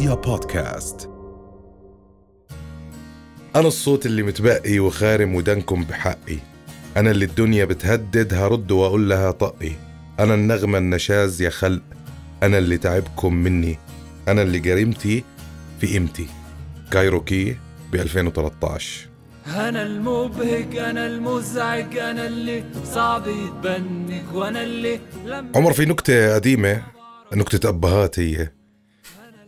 رؤيا بودكاست. أنا الصوت اللي متبقي وخارم ودنكم بحقي. أنا اللي الدنيا بتهدد هرد وأقول لها طقي. أنا النغمة النشاز يا خلق. أنا اللي تعبكم مني. أنا اللي جريمتي في قيمتي. كايروكي ب 2013 أنا المبهج أنا المزعج أنا اللي صعب يتبنك وأنا اللي عمر في نكتة قديمة نكتة أبهات هي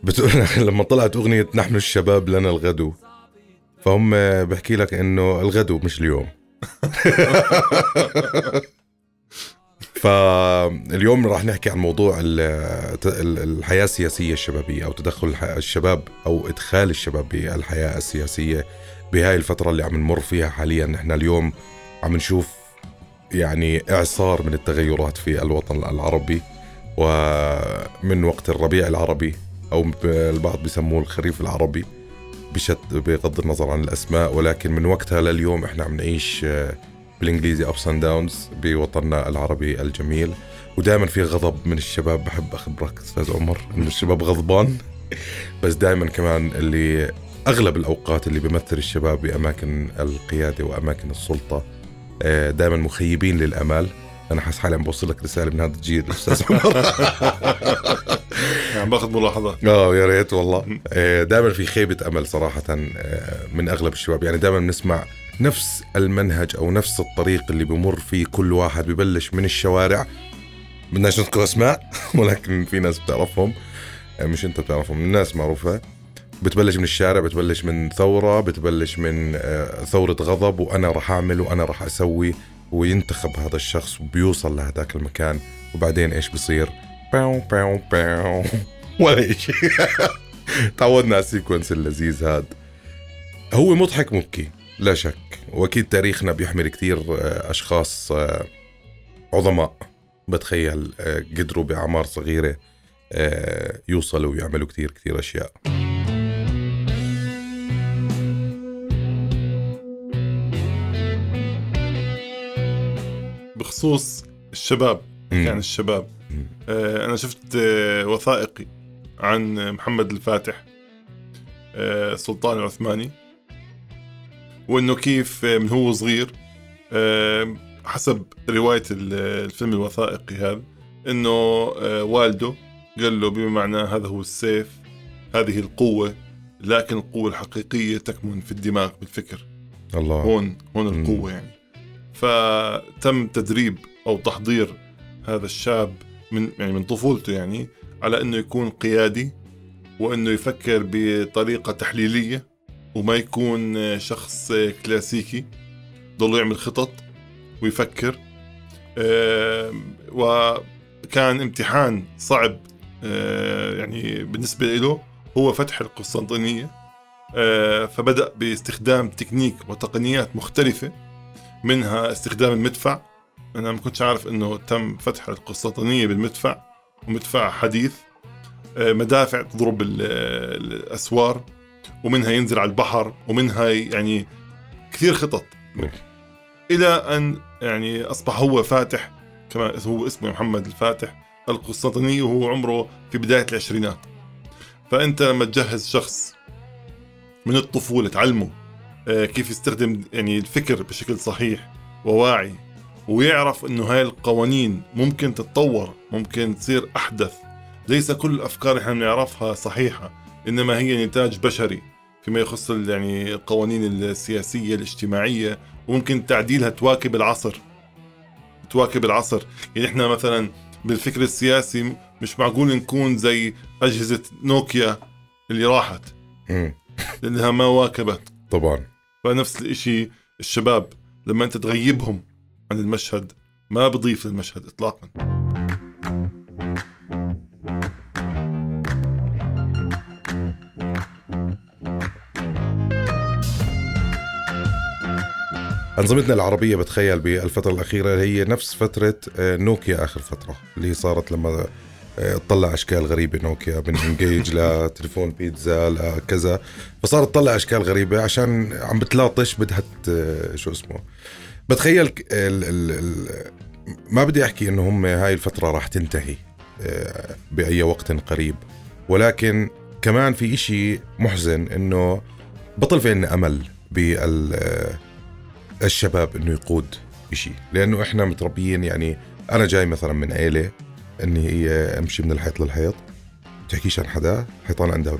بتقول لما طلعت أغنية نحن الشباب لنا الغدو فهم بحكي لك إنه الغدو مش اليوم. فاليوم راح نحكي عن موضوع ال- ال- الحياة السياسية الشبابية أو تدخل الشباب أو إدخال الشباب بالحياة السياسية بهاي الفترة اللي عم نمر فيها حاليا. نحن اليوم عم نشوف يعني إعصار من التغيرات في الوطن العربي ومن وقت الربيع العربي ب- البعض بيسموه الخريف العربي بشت بغض النظر عن الأسماء ولكن من وقتها لليوم إحنا عم نعيش آه، بالإنجليزي أبس أند داونز بوطننا العربي الجميل. ودائما في غضب من الشباب بحب أخبرك أستاذ عمر إنه الشباب غضبان. بس دائما كمان اللي أغلب الأوقات اللي بيمثل الشباب بأماكن القيادة وأماكن السلطة دائما مخيبين للأمال. أنا حاسس حالي عم بوصل لك رسالة من هذا الجيل أستاذ عمر. يعني باخذ ملاحظات آه يا ريت والله. دائما في خيبة أمل صراحة آه، من أغلب الشباب. يعني دائما بنسمع نفس المنهج أو نفس الطريق اللي بمر فيه كل واحد ببلش من الشوارع. بدناش نذكر أسماء ولكن في ناس بتعرفهم. آه، مش أنت بتعرفهم الناس معروفة. بتبلش من الشارع بتبلش من ثورة بتبلش من آه، ثورة غضب وأنا راح أعمل وأنا راح أسوي وينتخب هذا الشخص وبيوصل لهذاك المكان وبعدين إيش بصير باو باو باو ولا شيء تعودنا على ال sequence اللذيذ هذا هو مضحك مبكي لا شك. وأكيد تاريخنا بيحمل كثير آه، أشخاص آه، عظماء. بتخيل آه، قدروا بأعمار صغيرة يوصلوا ويعملوا كثير كثير أشياء. بخصوص الشباب. يعني الشباب. آه أنا شفت آه وثائقي عن محمد الفاتح آه السلطان العثماني وإنه كيف آه، من هو صغير آه حسب رواية ال- الفيلم الوثائقي هذا إنه آه والده قال له بما معناه هذا هو السيف هذه القوة لكن القوة الحقيقية تكمن في الدماغ بالفكر الله هون هون مم. القوة يعني فتم تدريب أو تحضير هذا الشاب من يعني من طفولته يعني على إنه يكون قيادي وإنه يفكر بطريقة تحليلية وما يكون شخص كلاسيكي ضل يعمل خطط ويفكر. وكان امتحان صعب آه، يعني بالنسبة له هو فتح القسطنطينية. آه، فبدأ باستخدام تكنيك وتقنيات مختلفة منها استخدام المدفع. أنا ما كنتش عارف أنه تم فتح القسطنطينية بالمدفع ومدفع حديث آه، مدافع تضرب ال- الأسوار ومنها ينزل على البحر ومنها يعني كثير خطط. إلى أن يعني أصبح هو فاتح كما هو اسمه محمد الفاتح القسطنطينية وهو عمره في بداية العشرينات. فأنت لما تجهز شخص من الطفولة تعلمه آه، كيف يستخدم يعني الفكر بشكل صحيح وواعي ويعرف إنه هاي القوانين ممكن تتطور ممكن تصير أحدث. ليس كل الأفكار إحنا بنعرفها صحيحة إنما هي نتاج بشري فيما يخص يعني القوانين السياسية الاجتماعية وممكن تعديلها تواكب العصر. تواكب العصر. يعني إحنا مثلا بالفكر السياسي مش معقول نكون زي أجهزة نوكيا اللي راحت. لأنها ما واكبت. طبعا. فنفس الإشي الشباب لما أنت تغيبهم عن المشهد ما بضيف للمشهد اطلاقا. أنظمتنا العربية بتخيل بالفترة الأخيرة هي نفس فترة آه، نوكيا آخر فترة اللي صارت لما آه، تطلع أشكال غريبة نوكيا من إنجيج لتليفون بيتزا لكذا فصارت تطلع أشكال غريبة عشان عم بتلاطش بدها ت- شو اسمه بتخيل ال ال ال ما بدي أحكي إنه هم هاي الفترة راح تنتهي آه، بأي وقت قريب. ولكن كمان في إشي محزن إنه بطل في عنا أمل بالشباب إنه يقود إشي. لأنه إحنا متربيين يعني أنا جاي مثلا من عيلة إني هي أمشي من الحيط للحيط. تحكيش عن حدا؟ حيطان عندها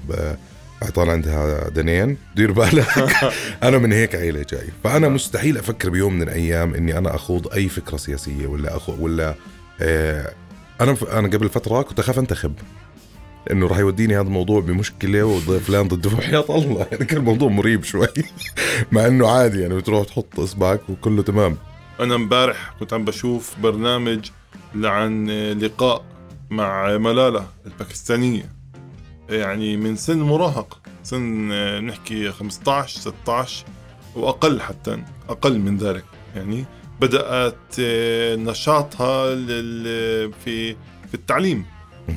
حيطان عندها دنين. دير بالك. أنا من هيك عيلة جاي. فأنا مستحيل أفكر بيوم من الأيام إني أنا أخوض أي فكرة سياسية ولا أخو ولا آه أنا أنا قبل فترة كنت أخاف أنتخب. إنه راح يوديني هذا الموضوع بمشكلة وفلان ضده وحياة الله يعني كان الموضوع مريب شوي. مع إنه عادي يعني بتروح تحط إصبعك وكله تمام. أنا امبارح كنت عم بشوف برنامج عن لقاء مع ملالة الباكستانية. يعني من سن مراهق سن آه، نحكي 15 16 وأقل حتى أقل من ذلك. يعني بدأت آه، نشاطها في في التعليم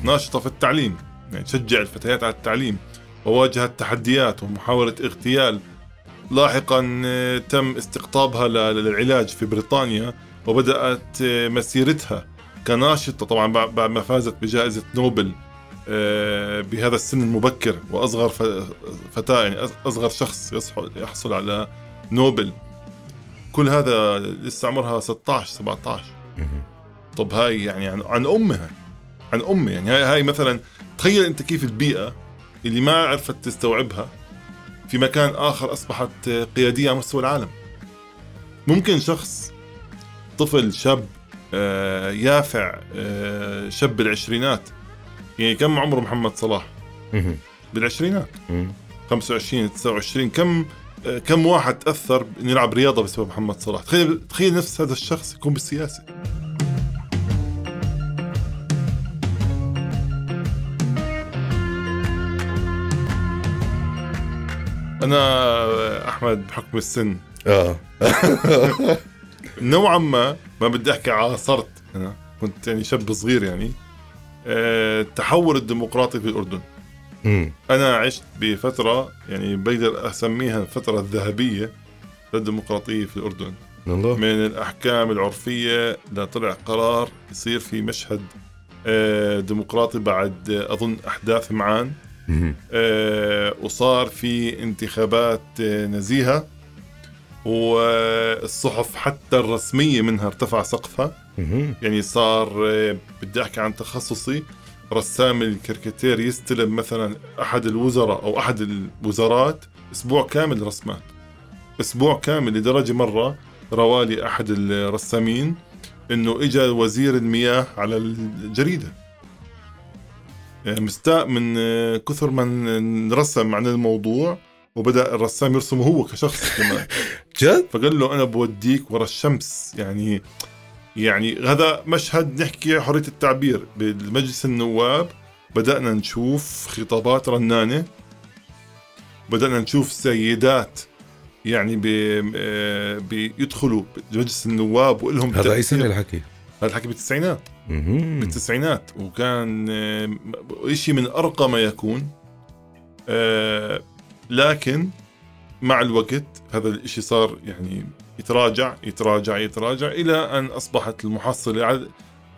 ناشطة في التعليم. يعني تشجع الفتيات على التعليم وواجهت تحديات ومحاولة اغتيال. لاحقا آه، تم استقطابها للعلاج في بريطانيا وبدأت مسيرتها كناشطة. طبعا بعد ما فازت بجائزة نوبل بهذا السن المبكر وأصغر فتاة يعني أصغر شخص يحصل على نوبل. كل هذا لسه عمرها 16 17 طب هاي يعني عن, عن أمها عن امي يعني. هاي, هاي مثلا تخيل أنت كيف البيئة اللي ما عرفت تستوعبها في مكان آخر أصبحت قيادية على مستوى العالم. ممكن شخص طفل شاب آه، يافع آه، شاب بالعشرينات يعني كم عمره محمد صلاح. بالعشرينات. مهم. 25 29 كم كم واحد تاثر إنه يلعب رياضة بسبب محمد صلاح؟ تخيل تخيل نفس هذا الشخص يكون بالسياسة. أنا أحمد بحكم السن. آه. نوعا ما ما بدي أحكي عاصرت. أنا كنت يعني شاب صغير يعني. التحول الديمقراطي في الأردن. مم. أنا عشت بفترة يعني بقدر أسميها الفترة الذهبية للديمقراطية في الأردن. والله من الأحكام العرفية لطلع قرار يصير في مشهد آه، ديمقراطي بعد آه، أظن أحداث معان. آه، وصار في انتخابات آه، نزيهة. والصحف حتى الرسمية منها ارتفع سقفها. يعني صار آه، بدي أحكي عن تخصصي. رسام الكاريكاتير يستلم مثلا أحد الوزراء أو أحد الوزارات أسبوع كامل رسمات. أسبوع كامل لدرجة مرة روالي أحد الرسامين إنه اجى وزير المياه على الجريدة. يعني مستاء من آه، كثر ما نرسم عن الموضوع وبدأ الرسام يرسمه هو كشخص كمان. جد؟ فقال له أنا بوديك ورا الشمس يعني يعني هذا مشهد نحكي حرية التعبير بالمجلس النواب بدأنا نشوف خطابات رنانة بدأنا نشوف سيدات يعني بي بيدخلوا مجلس النواب ولهم هذا أي. سنة الحكي؟ هذا الحكي بالتسعينات. بالتسعينات وكان آه، شيء من أرقى ما يكون آه، لكن مع الوقت هذا الإشي صار يعني يتراجع يتراجع يتراجع إلى أن أصبحت المحصلة على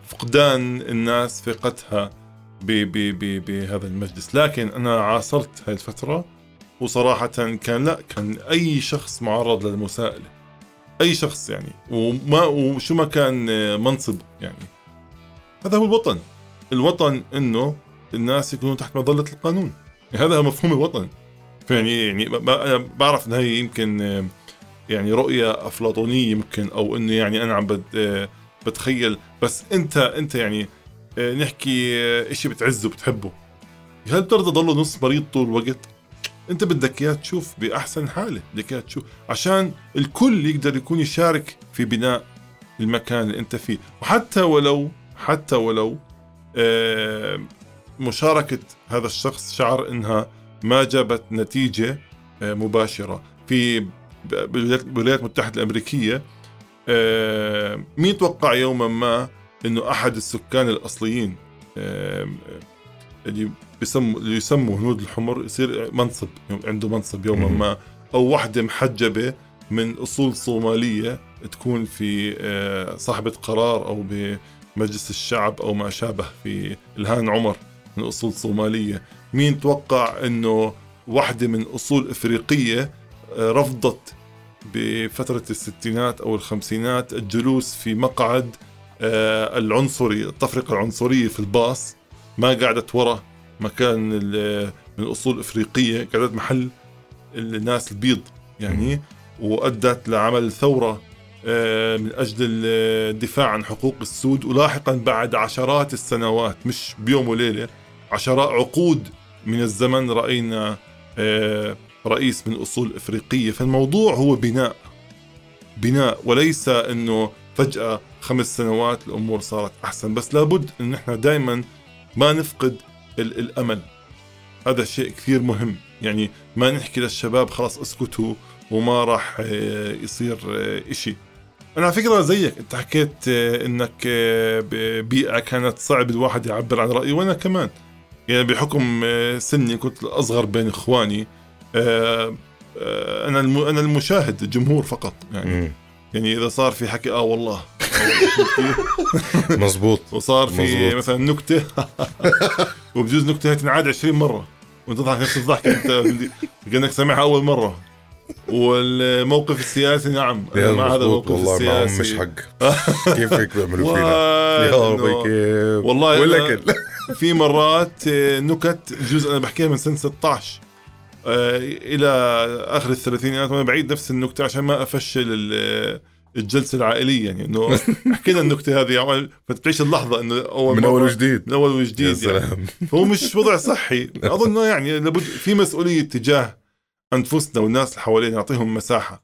فقدان الناس ثقتها بهذا المجلس. لكن أنا عاصرت هاي الفترة وصراحة كان لا كان أي شخص معرض للمساءلة. أي شخص يعني. وما وشو ما كان منصب يعني. هذا هو الوطن. الوطن إنه الناس يكونوا تحت مظلة القانون. هذا هو مفهوم الوطن. يعني يعني بعرف ان هي يمكن يعني رؤية أفلاطونية يمكن أو إنه يعني أنا عم آه، بتخيل. بس انت أنت يعني نحكي إشي بتعزه بتحبه هل بترضى تضله نص مريض طول الوقت؟ أنت بدك إياه تشوف بأحسن حالة بدك إياه تشوف. عشان الكل يقدر يكون يشارك في بناء المكان اللي أنت فيه. وحتى ولو حتى ولو آه، مشاركة هذا الشخص شعر إنها ما جابت نتيجة آه، مباشرة في بالولايات المتحدة الأمريكية آه، مين توقع يوما ما إنه أحد السكان الأصليين آه، اللي بيسموا اللي يسموا هنود الحمر يصير منصب عنده منصب يوما. ما أو وحدة محجبة من أصول صومالية تكون في صاحبة قرار أو بمجلس الشعب أو ما شابه في الهان عمر من أصول صومالية مين توقع أنه واحدة من أصول إفريقية آه، رفضت بفترة الستينات أو الخمسينات الجلوس في مقعد آه، العنصري التفرقة العنصرية في الباص ما قعدت ورا مكان من الأصول الإفريقية قعدت محل الناس البيض يعني وأدت لعمل ثورة آه، من أجل الدفاع عن حقوق السود ولاحقا بعد عشرات السنوات مش بيوم وليلة عشرات عقود من الزمن رأينا آه، رئيس من أصول إفريقية. فالموضوع هو بناء بناء وليس أنه فجأة خمس سنوات الأمور صارت أحسن. بس لابد أن إحنا دائما ما نفقد الأمل. هذا شيء كثير مهم. يعني ما نحكي للشباب خلاص اسكتوا وما راح آه، يصير إشي. أنا على فكرة زيك. أنت حكيت آه، إنك آه، بيئة كانت صعب الواحد يعبر عن رأيه. وأنا كمان. يعني بحكم آه، سني كنت الأصغر بين إخواني أنا أنا المشاهد الجمهور فقط يعني. يعني إذا صار في حكي آه والله. مزبوط وصار في مزبوط. مثلا نكتة. وبجوز نكتة تنعاد 20 مرة. وانت تضحك نفس الضحكه أنت كأنك سامعها أول مرة. والموقف السياسي نعم. مع هذا الموقف والله السياسي. مش حق. كيف هيك بيعملوا فينا؟ يا ربي كيف؟ والله ولا في مرات آه، نكت جزء أنا بحكيها من سنه 16 آه، إلى آخر الثلاثينات وأنا بعيد نفس النكتة عشان ما أفشل الجلسة العائلية. يعني إنه حكينا النكتة هذه يعني فتعيش اللحظة إنه أول من أول وجديد. من أول وجديد يا سلام. يعني. هو مش وضع صحي. أظن يعني لابد في مسؤولية تجاه أنفسنا والناس اللي حوالينا نعطيهم مساحة.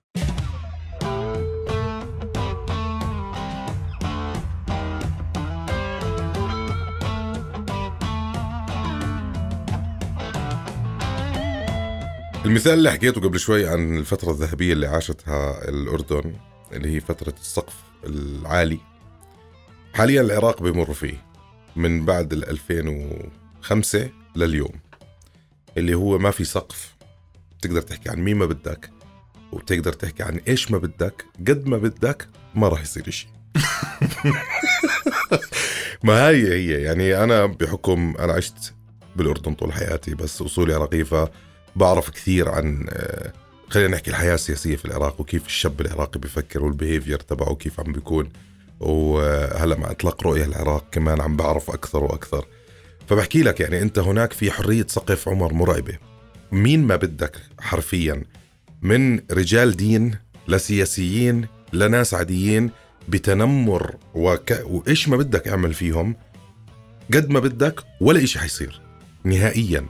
المثال اللي حكيته قبل شوي عن الفترة الذهبية اللي عاشتها الأردن اللي هي فترة السقف العالي. حاليا العراق بمر فيه من بعد ال 2005 لليوم اللي هو ما في سقف. بتقدر تحكي عن مين ما بدك وبتقدر تحكي عن إيش ما بدك قد ما بدك ما راح يصير شيء ما هي هي يعني أنا بحكم أنا عشت بالأردن طول حياتي بس أصولي عراقية فبعرف كثير عن آه، خلينا نحكي الحياة السياسية في العراق وكيف الشاب العراقي بفكر والبيهيفير تبعه كيف عم بيكون. وهلأ مع إطلاق رؤية العراق كمان عم بعرف أكثر وأكثر. فبحكي لك يعني أنت هناك في حرية سقف عمر مرعبة. مين ما بدك حرفيا؟ من رجال دين لسياسيين لناس عاديين بتنمر وك... وإيش ما بدك اعمل فيهم؟ قد ما بدك ولا إشي حيصير. نهائيا.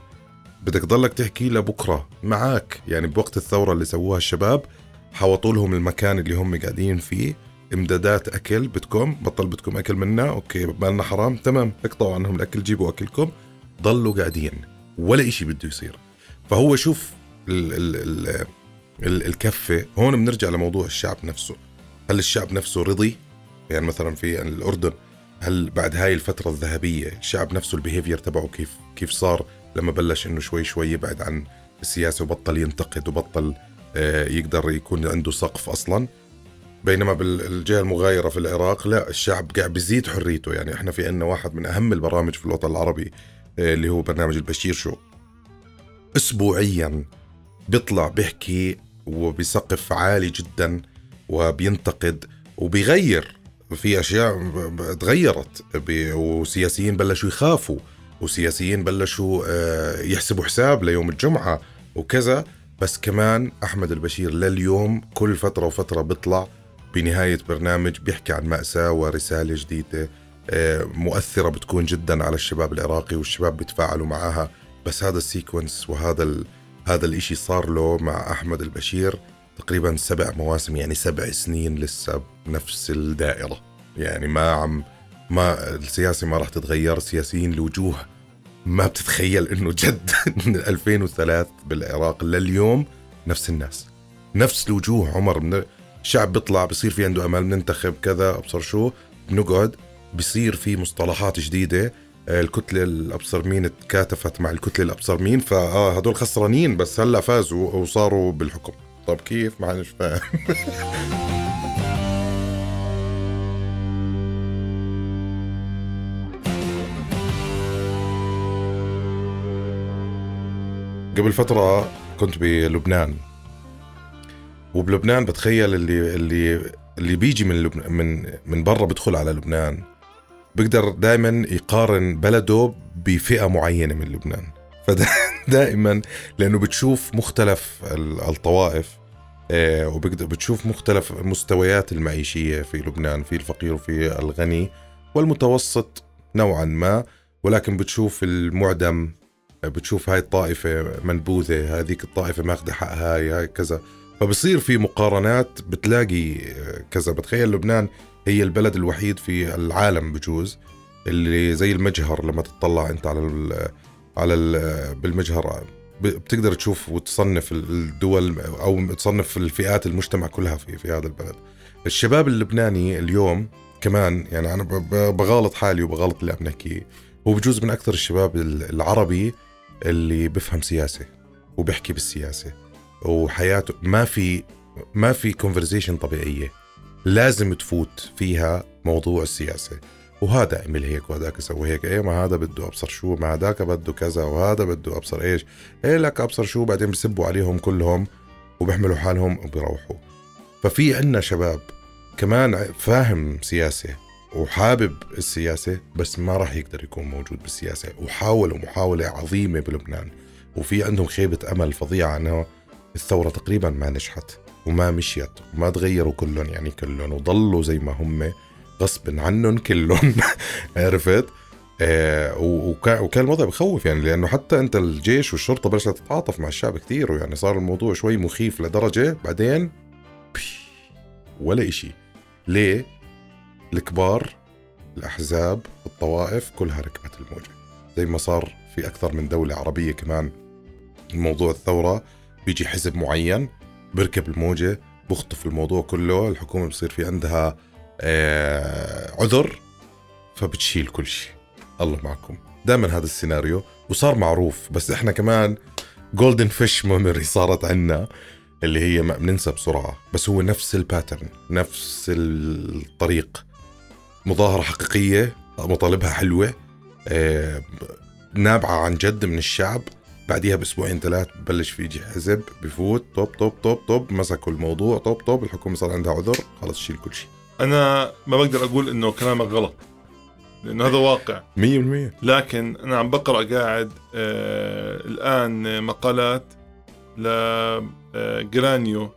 بدك ضلك تحكي لبكرة معك يعني بوقت الثورة اللي سووها الشباب حوطوا لهم المكان اللي هم قاعدين فيه. امدادات أكل بدكم بطل بدكم أكل منا أوكي بالنا حرام تمام. اقطعوا عنهم الأكل جيبوا أكلكم. ضلوا قاعدين ولا إشي بده يصير. فهو شوف ال ال ال ال الكفة. هون بنرجع لموضوع الشعب نفسه. هل الشعب نفسه رضي؟ يعني مثلا في الأردن هل بعد هاي الفترة الذهبية الشعب نفسه البيهيفير تبعه كيف كيف صار؟ لما بلش إنه شوي شوي يبعد عن السياسة وبطل ينتقد وبطل آه، يقدر يكون عنده سقف أصلا. بينما بالجهة المغايرة في العراق لا الشعب قاعد بيزيد حريته. يعني إحنا في عنا واحد من أهم البرامج في الوطن العربي آه، اللي هو برنامج البشير شو. اسبوعيا بيطلع بيحكي وبسقف عالي جدا وبينتقد وبيغير في أشياء تغيرت. وسياسيين بلشوا يخافوا. وسياسيين بلشوا آه، يحسبوا حساب ليوم الجمعة وكذا. بس كمان أحمد البشير لليوم كل فترة وفترة بيطلع بنهاية برنامج بيحكي عن مأساة ورسالة جديدة آه، مؤثرة بتكون جدا على الشباب العراقي والشباب بيتفاعلوا معها. بس هذا السيكونس وهذا ال... هذا الإشي صار له مع أحمد البشير تقريبا سبع مواسم يعني سبع سنين لسه بنفس الدائرة. يعني ما عم ما السياسة ما راح تتغير السياسيين الوجوه ما بتتخيل إنه جد من 2003 بالعراق لليوم نفس الناس نفس الوجوه. عمر من الشعب بيطلع بصير في عنده أمل بننتخب كذا أبصر شو بنقعد بصير في مصطلحات جديدة. الكتلة الأبصر مين تكاتفت مع الكتلة الأبصر مين؟ فآه هدول خسرانين بس هلا فازوا وصاروا بالحكم. طب كيف؟ ما مش فاهم؟ قبل فترة كنت بلبنان. وبلبنان بتخيل اللي اللي اللي بيجي من لبنان من من برا بدخل على لبنان. بيقدر دائما يقارن بلده بفئة معينة من لبنان. فدائما لأنه بتشوف مختلف ال- الطوائف آه، وبقدر بتشوف مختلف المستويات المعيشية في لبنان في الفقير وفي الغني والمتوسط نوعا ما. ولكن بتشوف المعدم بتشوف هاي الطائفة منبوذة هذيك الطائفة ماخذة حقها هاي هاي كذا. فبصير في مقارنات بتلاقي آه، كذا. بتخيل لبنان هي البلد الوحيد في العالم بجوز اللي زي المجهر لما تطلع انت على ال على ال بالمجهر. ب- بتقدر تشوف وتصنف ال- الدول أو تصنف الفئات المجتمع كلها في في هذا البلد. الشباب اللبناني اليوم كمان يعني أنا بغالط حالي وبغالط اللي عم نحكيه هو بجوز من أكثر الشباب ال- العربي اللي بفهم سياسة وبيحكي بالسياسة. وحياته ما في ما في كونفرزيشن طبيعية. لازم تفوت فيها موضوع السياسة. وهذا عمل هيك وهذاك سوى هيك. إيه ما هذا بده أبصر شو؟ ما هذاك بده كذا وهذا بده أبصر إيش؟ إيه لك أبصر شو؟ بعدين بسبوا عليهم كلهم وبيحملوا حالهم وبيروحوا ففي عنا شباب كمان فاهم سياسة. وحابب السياسة بس ما راح يقدر يكون موجود بالسياسة. وحاولوا محاولة عظيمة بلبنان وفي عندهم خيبة أمل فظيعة إنه الثورة تقريبا ما نجحت وما مشيت وما تغيروا كلهم يعني كلهم وضلوا زي ما هم غصب عنهم كلهم. عرفت؟ آه وكان الوضع بخوف يعني لأنه حتى أنت الجيش والشرطة بلشت تتعاطف مع الشعب كثير ويعني صار الموضوع شوي مخيف لدرجة بعدين ولا إشي. ليه؟ الكبار الأحزاب الطوائف كلها ركبت الموجه زي ما صار في أكثر من دولة عربية كمان. موضوع الثورة بيجي حزب معين بيركب الموجة بخطف الموضوع كله الحكومة بصير في عندها آه عذر فبتشيل كل شيء. الله معكم. دائما هذا السيناريو وصار معروف بس إحنا كمان golden fish memory صارت عنا اللي هي ما بننسى بسرعة. بس هو نفس ال pattern نفس الطريق. مظاهرة حقيقية مطالبها حلوة آه نابعة عن جد من الشعب. بعديها بأسبوعين ثلاث ببلش في يجي حزب بفوت طب طب طب طب مسكوا الموضوع طب طب الحكومة صار عندها عذر خلص شيل كل شيء. أنا ما بقدر أقول إنه كلامك غلط لأنه هذا واقع. 100% لكن أنا عم بقرأ قاعد آه الآن مقالات لجرانيو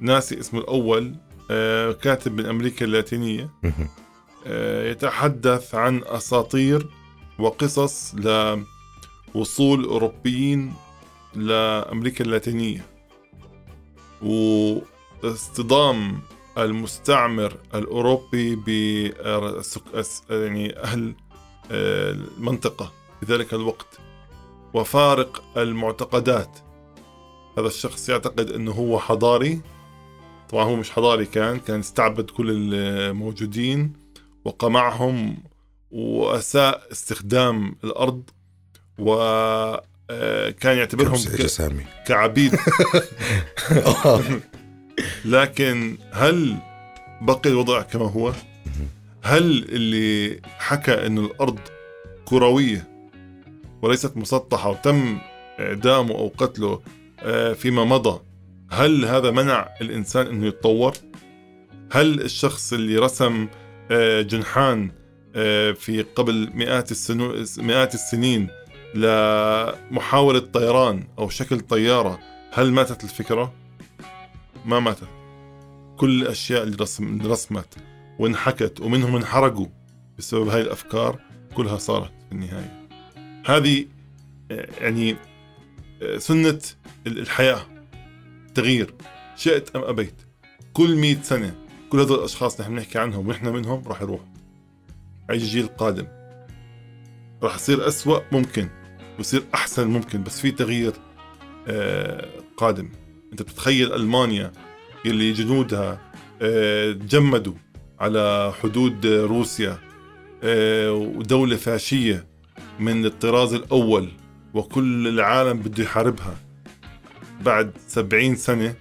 ناسي اسمه الأول آه كاتب من أمريكا اللاتينية. آه يتحدث عن أساطير وقصص لوصول أوروبيين لأمريكا اللاتينية. واصطدام المستعمر الأوروبي ب يعني أهل آه، المنطقة في ذلك الوقت وفارق المعتقدات. هذا الشخص يعتقد إنه هو حضاري. طبعا هو مش حضاري كان كان استعبد كل الموجودين. وقمعهم وأساء استخدام الأرض وكان يعتبرهم كم ك- سامي كعبيد لكن هل بقي الوضع كما هو؟ هل اللي حكى انه الأرض كروية وليست مسطحة وتم اعدامه أو قتله آه، فيما مضى هل هذا منع الإنسان إنه يتطور؟ هل الشخص اللي رسم آه، جنحان آه، في قبل مئات السنو... مئات السنين لمحاولة طيران أو شكل طيارة. هل ماتت الفكرة؟ ما ماتت. كل الأشياء اللي رسم رسمت وانحكت ومنهم انحرقوا بسبب هاي الأفكار كلها صارت في النهاية. هذه آه، يعني آه، سنة ال- الحياة. تغيير. شئت أم أبيت. كل مئة سنة كل هذول الأشخاص نحن بنحكي عنهم ونحن منهم راح يروحوا. هيجي جيل قادم. راح يصير أسوأ ممكن ويصير أحسن ممكن بس في تغيير آه، قادم. أنت بتتخيل ألمانيا يلي جنودها آه، تجمدوا على حدود روسيا آه، ودولة فاشية من الطراز الأول وكل العالم بده يحاربها. بعد سبعين سنة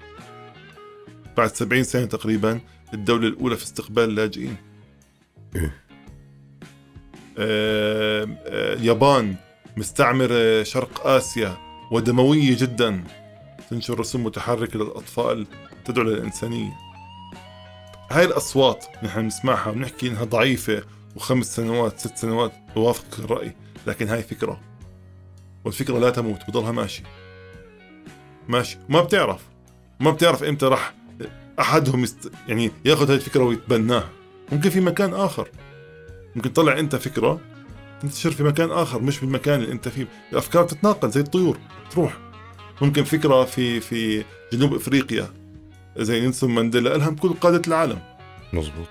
بعد سبعين سنة تقريبا الدولة الأولى في استقبال اللاجئين. إيه. آه، اليابان مستعمرة شرق آسيا ودموية جدا. تنشر رسوم متحركة للأطفال تدعو للإنسانية هاي الأصوات نحن نسمعها ونحكي إنها ضعيفة وخمس سنوات ست سنوات بوافق الرأي لكن هاي فكرة. والفكرة لا تموت بضلها ماشي ماشي ما بتعرف. ما بتعرف إمتى راح أحدهم يست... يعني ياخذ هاي الفكرة ويتبناها. ممكن في مكان آخر. ممكن تطلع أنت فكرة تنتشر في مكان آخر مش بالمكان اللي أنت فيه. الافكار تتناقل زي الطيور تروح. ممكن فكرة في في جنوب إفريقيا زي نيلسون مانديلا لهم كل قادة العالم. مزبوط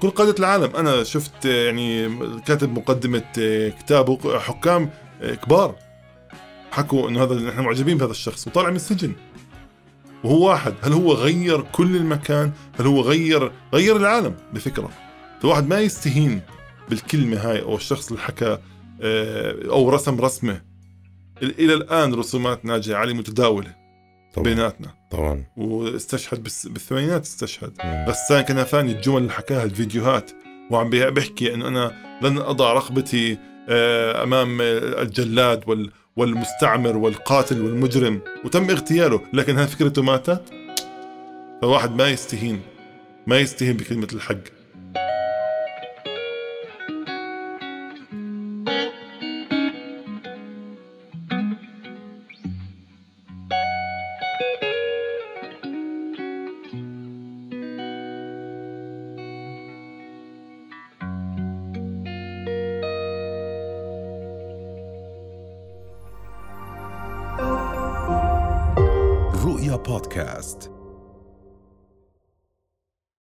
كل قادة العالم. أنا شفت يعني كاتب مقدمة كتابه حكام كبار حكوا إنه هذا نحن معجبين بهذا الشخص وطالع من السجن. وهو واحد. هل هو غير كل المكان؟ هل هو غير غير العالم؟ بفكرة. فواحد ما يستهين بالكلمة هاي أو الشخص اللي حكى آه، أو رسم رسمة. إلى الآن رسومات ناجي علي متداولة طبعا. بيناتنا. طبعا. واستشهد بس- بالثمانينات استشهد. غسان كنفاني الجمل اللي حكاها الفيديوهات. وعم بي- بيحكي إنه أنا لن أضع رقبتي آه، أمام الجلاد وال والمستعمر والقاتل والمجرم وتم اغتياله لكن هل فكرته ماتت؟ فواحد ما يستهين ما يستهين بكلمة الحق.